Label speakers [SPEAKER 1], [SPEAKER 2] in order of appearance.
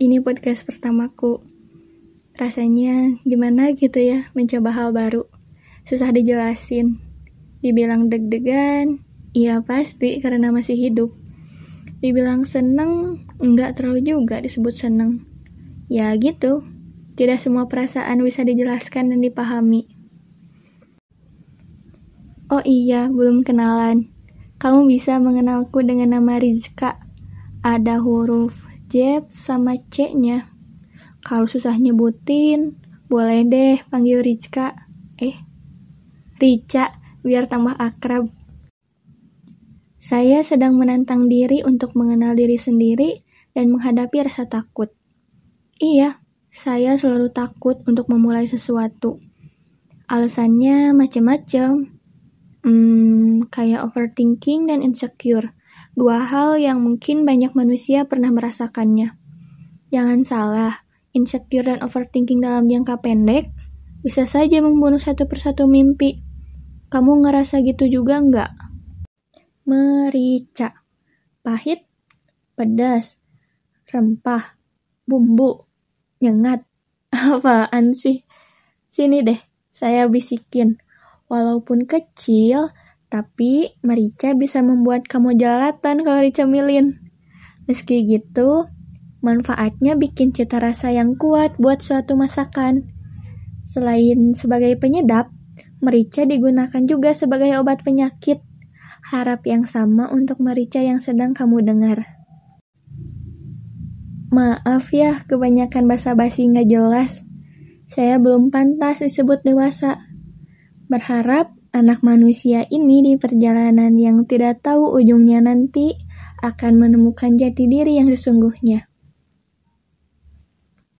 [SPEAKER 1] ini podcast pertamaku. Rasanya gimana gitu ya mencoba hal baru. Susah dijelasin. Dibilang deg-degan, iya pasti karena masih hidup. Dibilang seneng, enggak terlalu juga disebut seneng. Ya gitu, tidak semua perasaan bisa dijelaskan dan dipahami. Oh iya, belum kenalan. Kamu bisa mengenalku dengan nama Rizka. Ada huruf Z sama C-nya. Kalau susah nyebutin, boleh deh panggil Rizka. Eh, Rica, biar tambah akrab. Saya sedang menantang diri untuk mengenal diri sendiri dan menghadapi rasa takut. Iya, saya selalu takut untuk memulai sesuatu. Alasannya macam-macam. Hmm, kayak overthinking dan insecure. Dua hal yang mungkin banyak manusia pernah merasakannya. Jangan salah, insecure dan overthinking dalam jangka pendek bisa saja membunuh satu persatu mimpi. Kamu ngerasa gitu juga nggak? Merica, pahit, pedas, rempah, bumbu, nyengat. Apaan sih? Sini deh, saya bisikin. Walaupun kecil, tapi merica bisa membuat kamu jalatan kalau dicemilin. Meski gitu, manfaatnya bikin cita rasa yang kuat buat suatu masakan. Selain sebagai penyedap, merica digunakan juga sebagai obat penyakit. Harap yang sama untuk merica yang sedang kamu dengar. Maaf ya, kebanyakan basa-basi nggak jelas. Saya belum pantas disebut dewasa. Berharap Anak manusia ini di perjalanan yang tidak tahu ujungnya nanti akan menemukan jati diri yang sesungguhnya.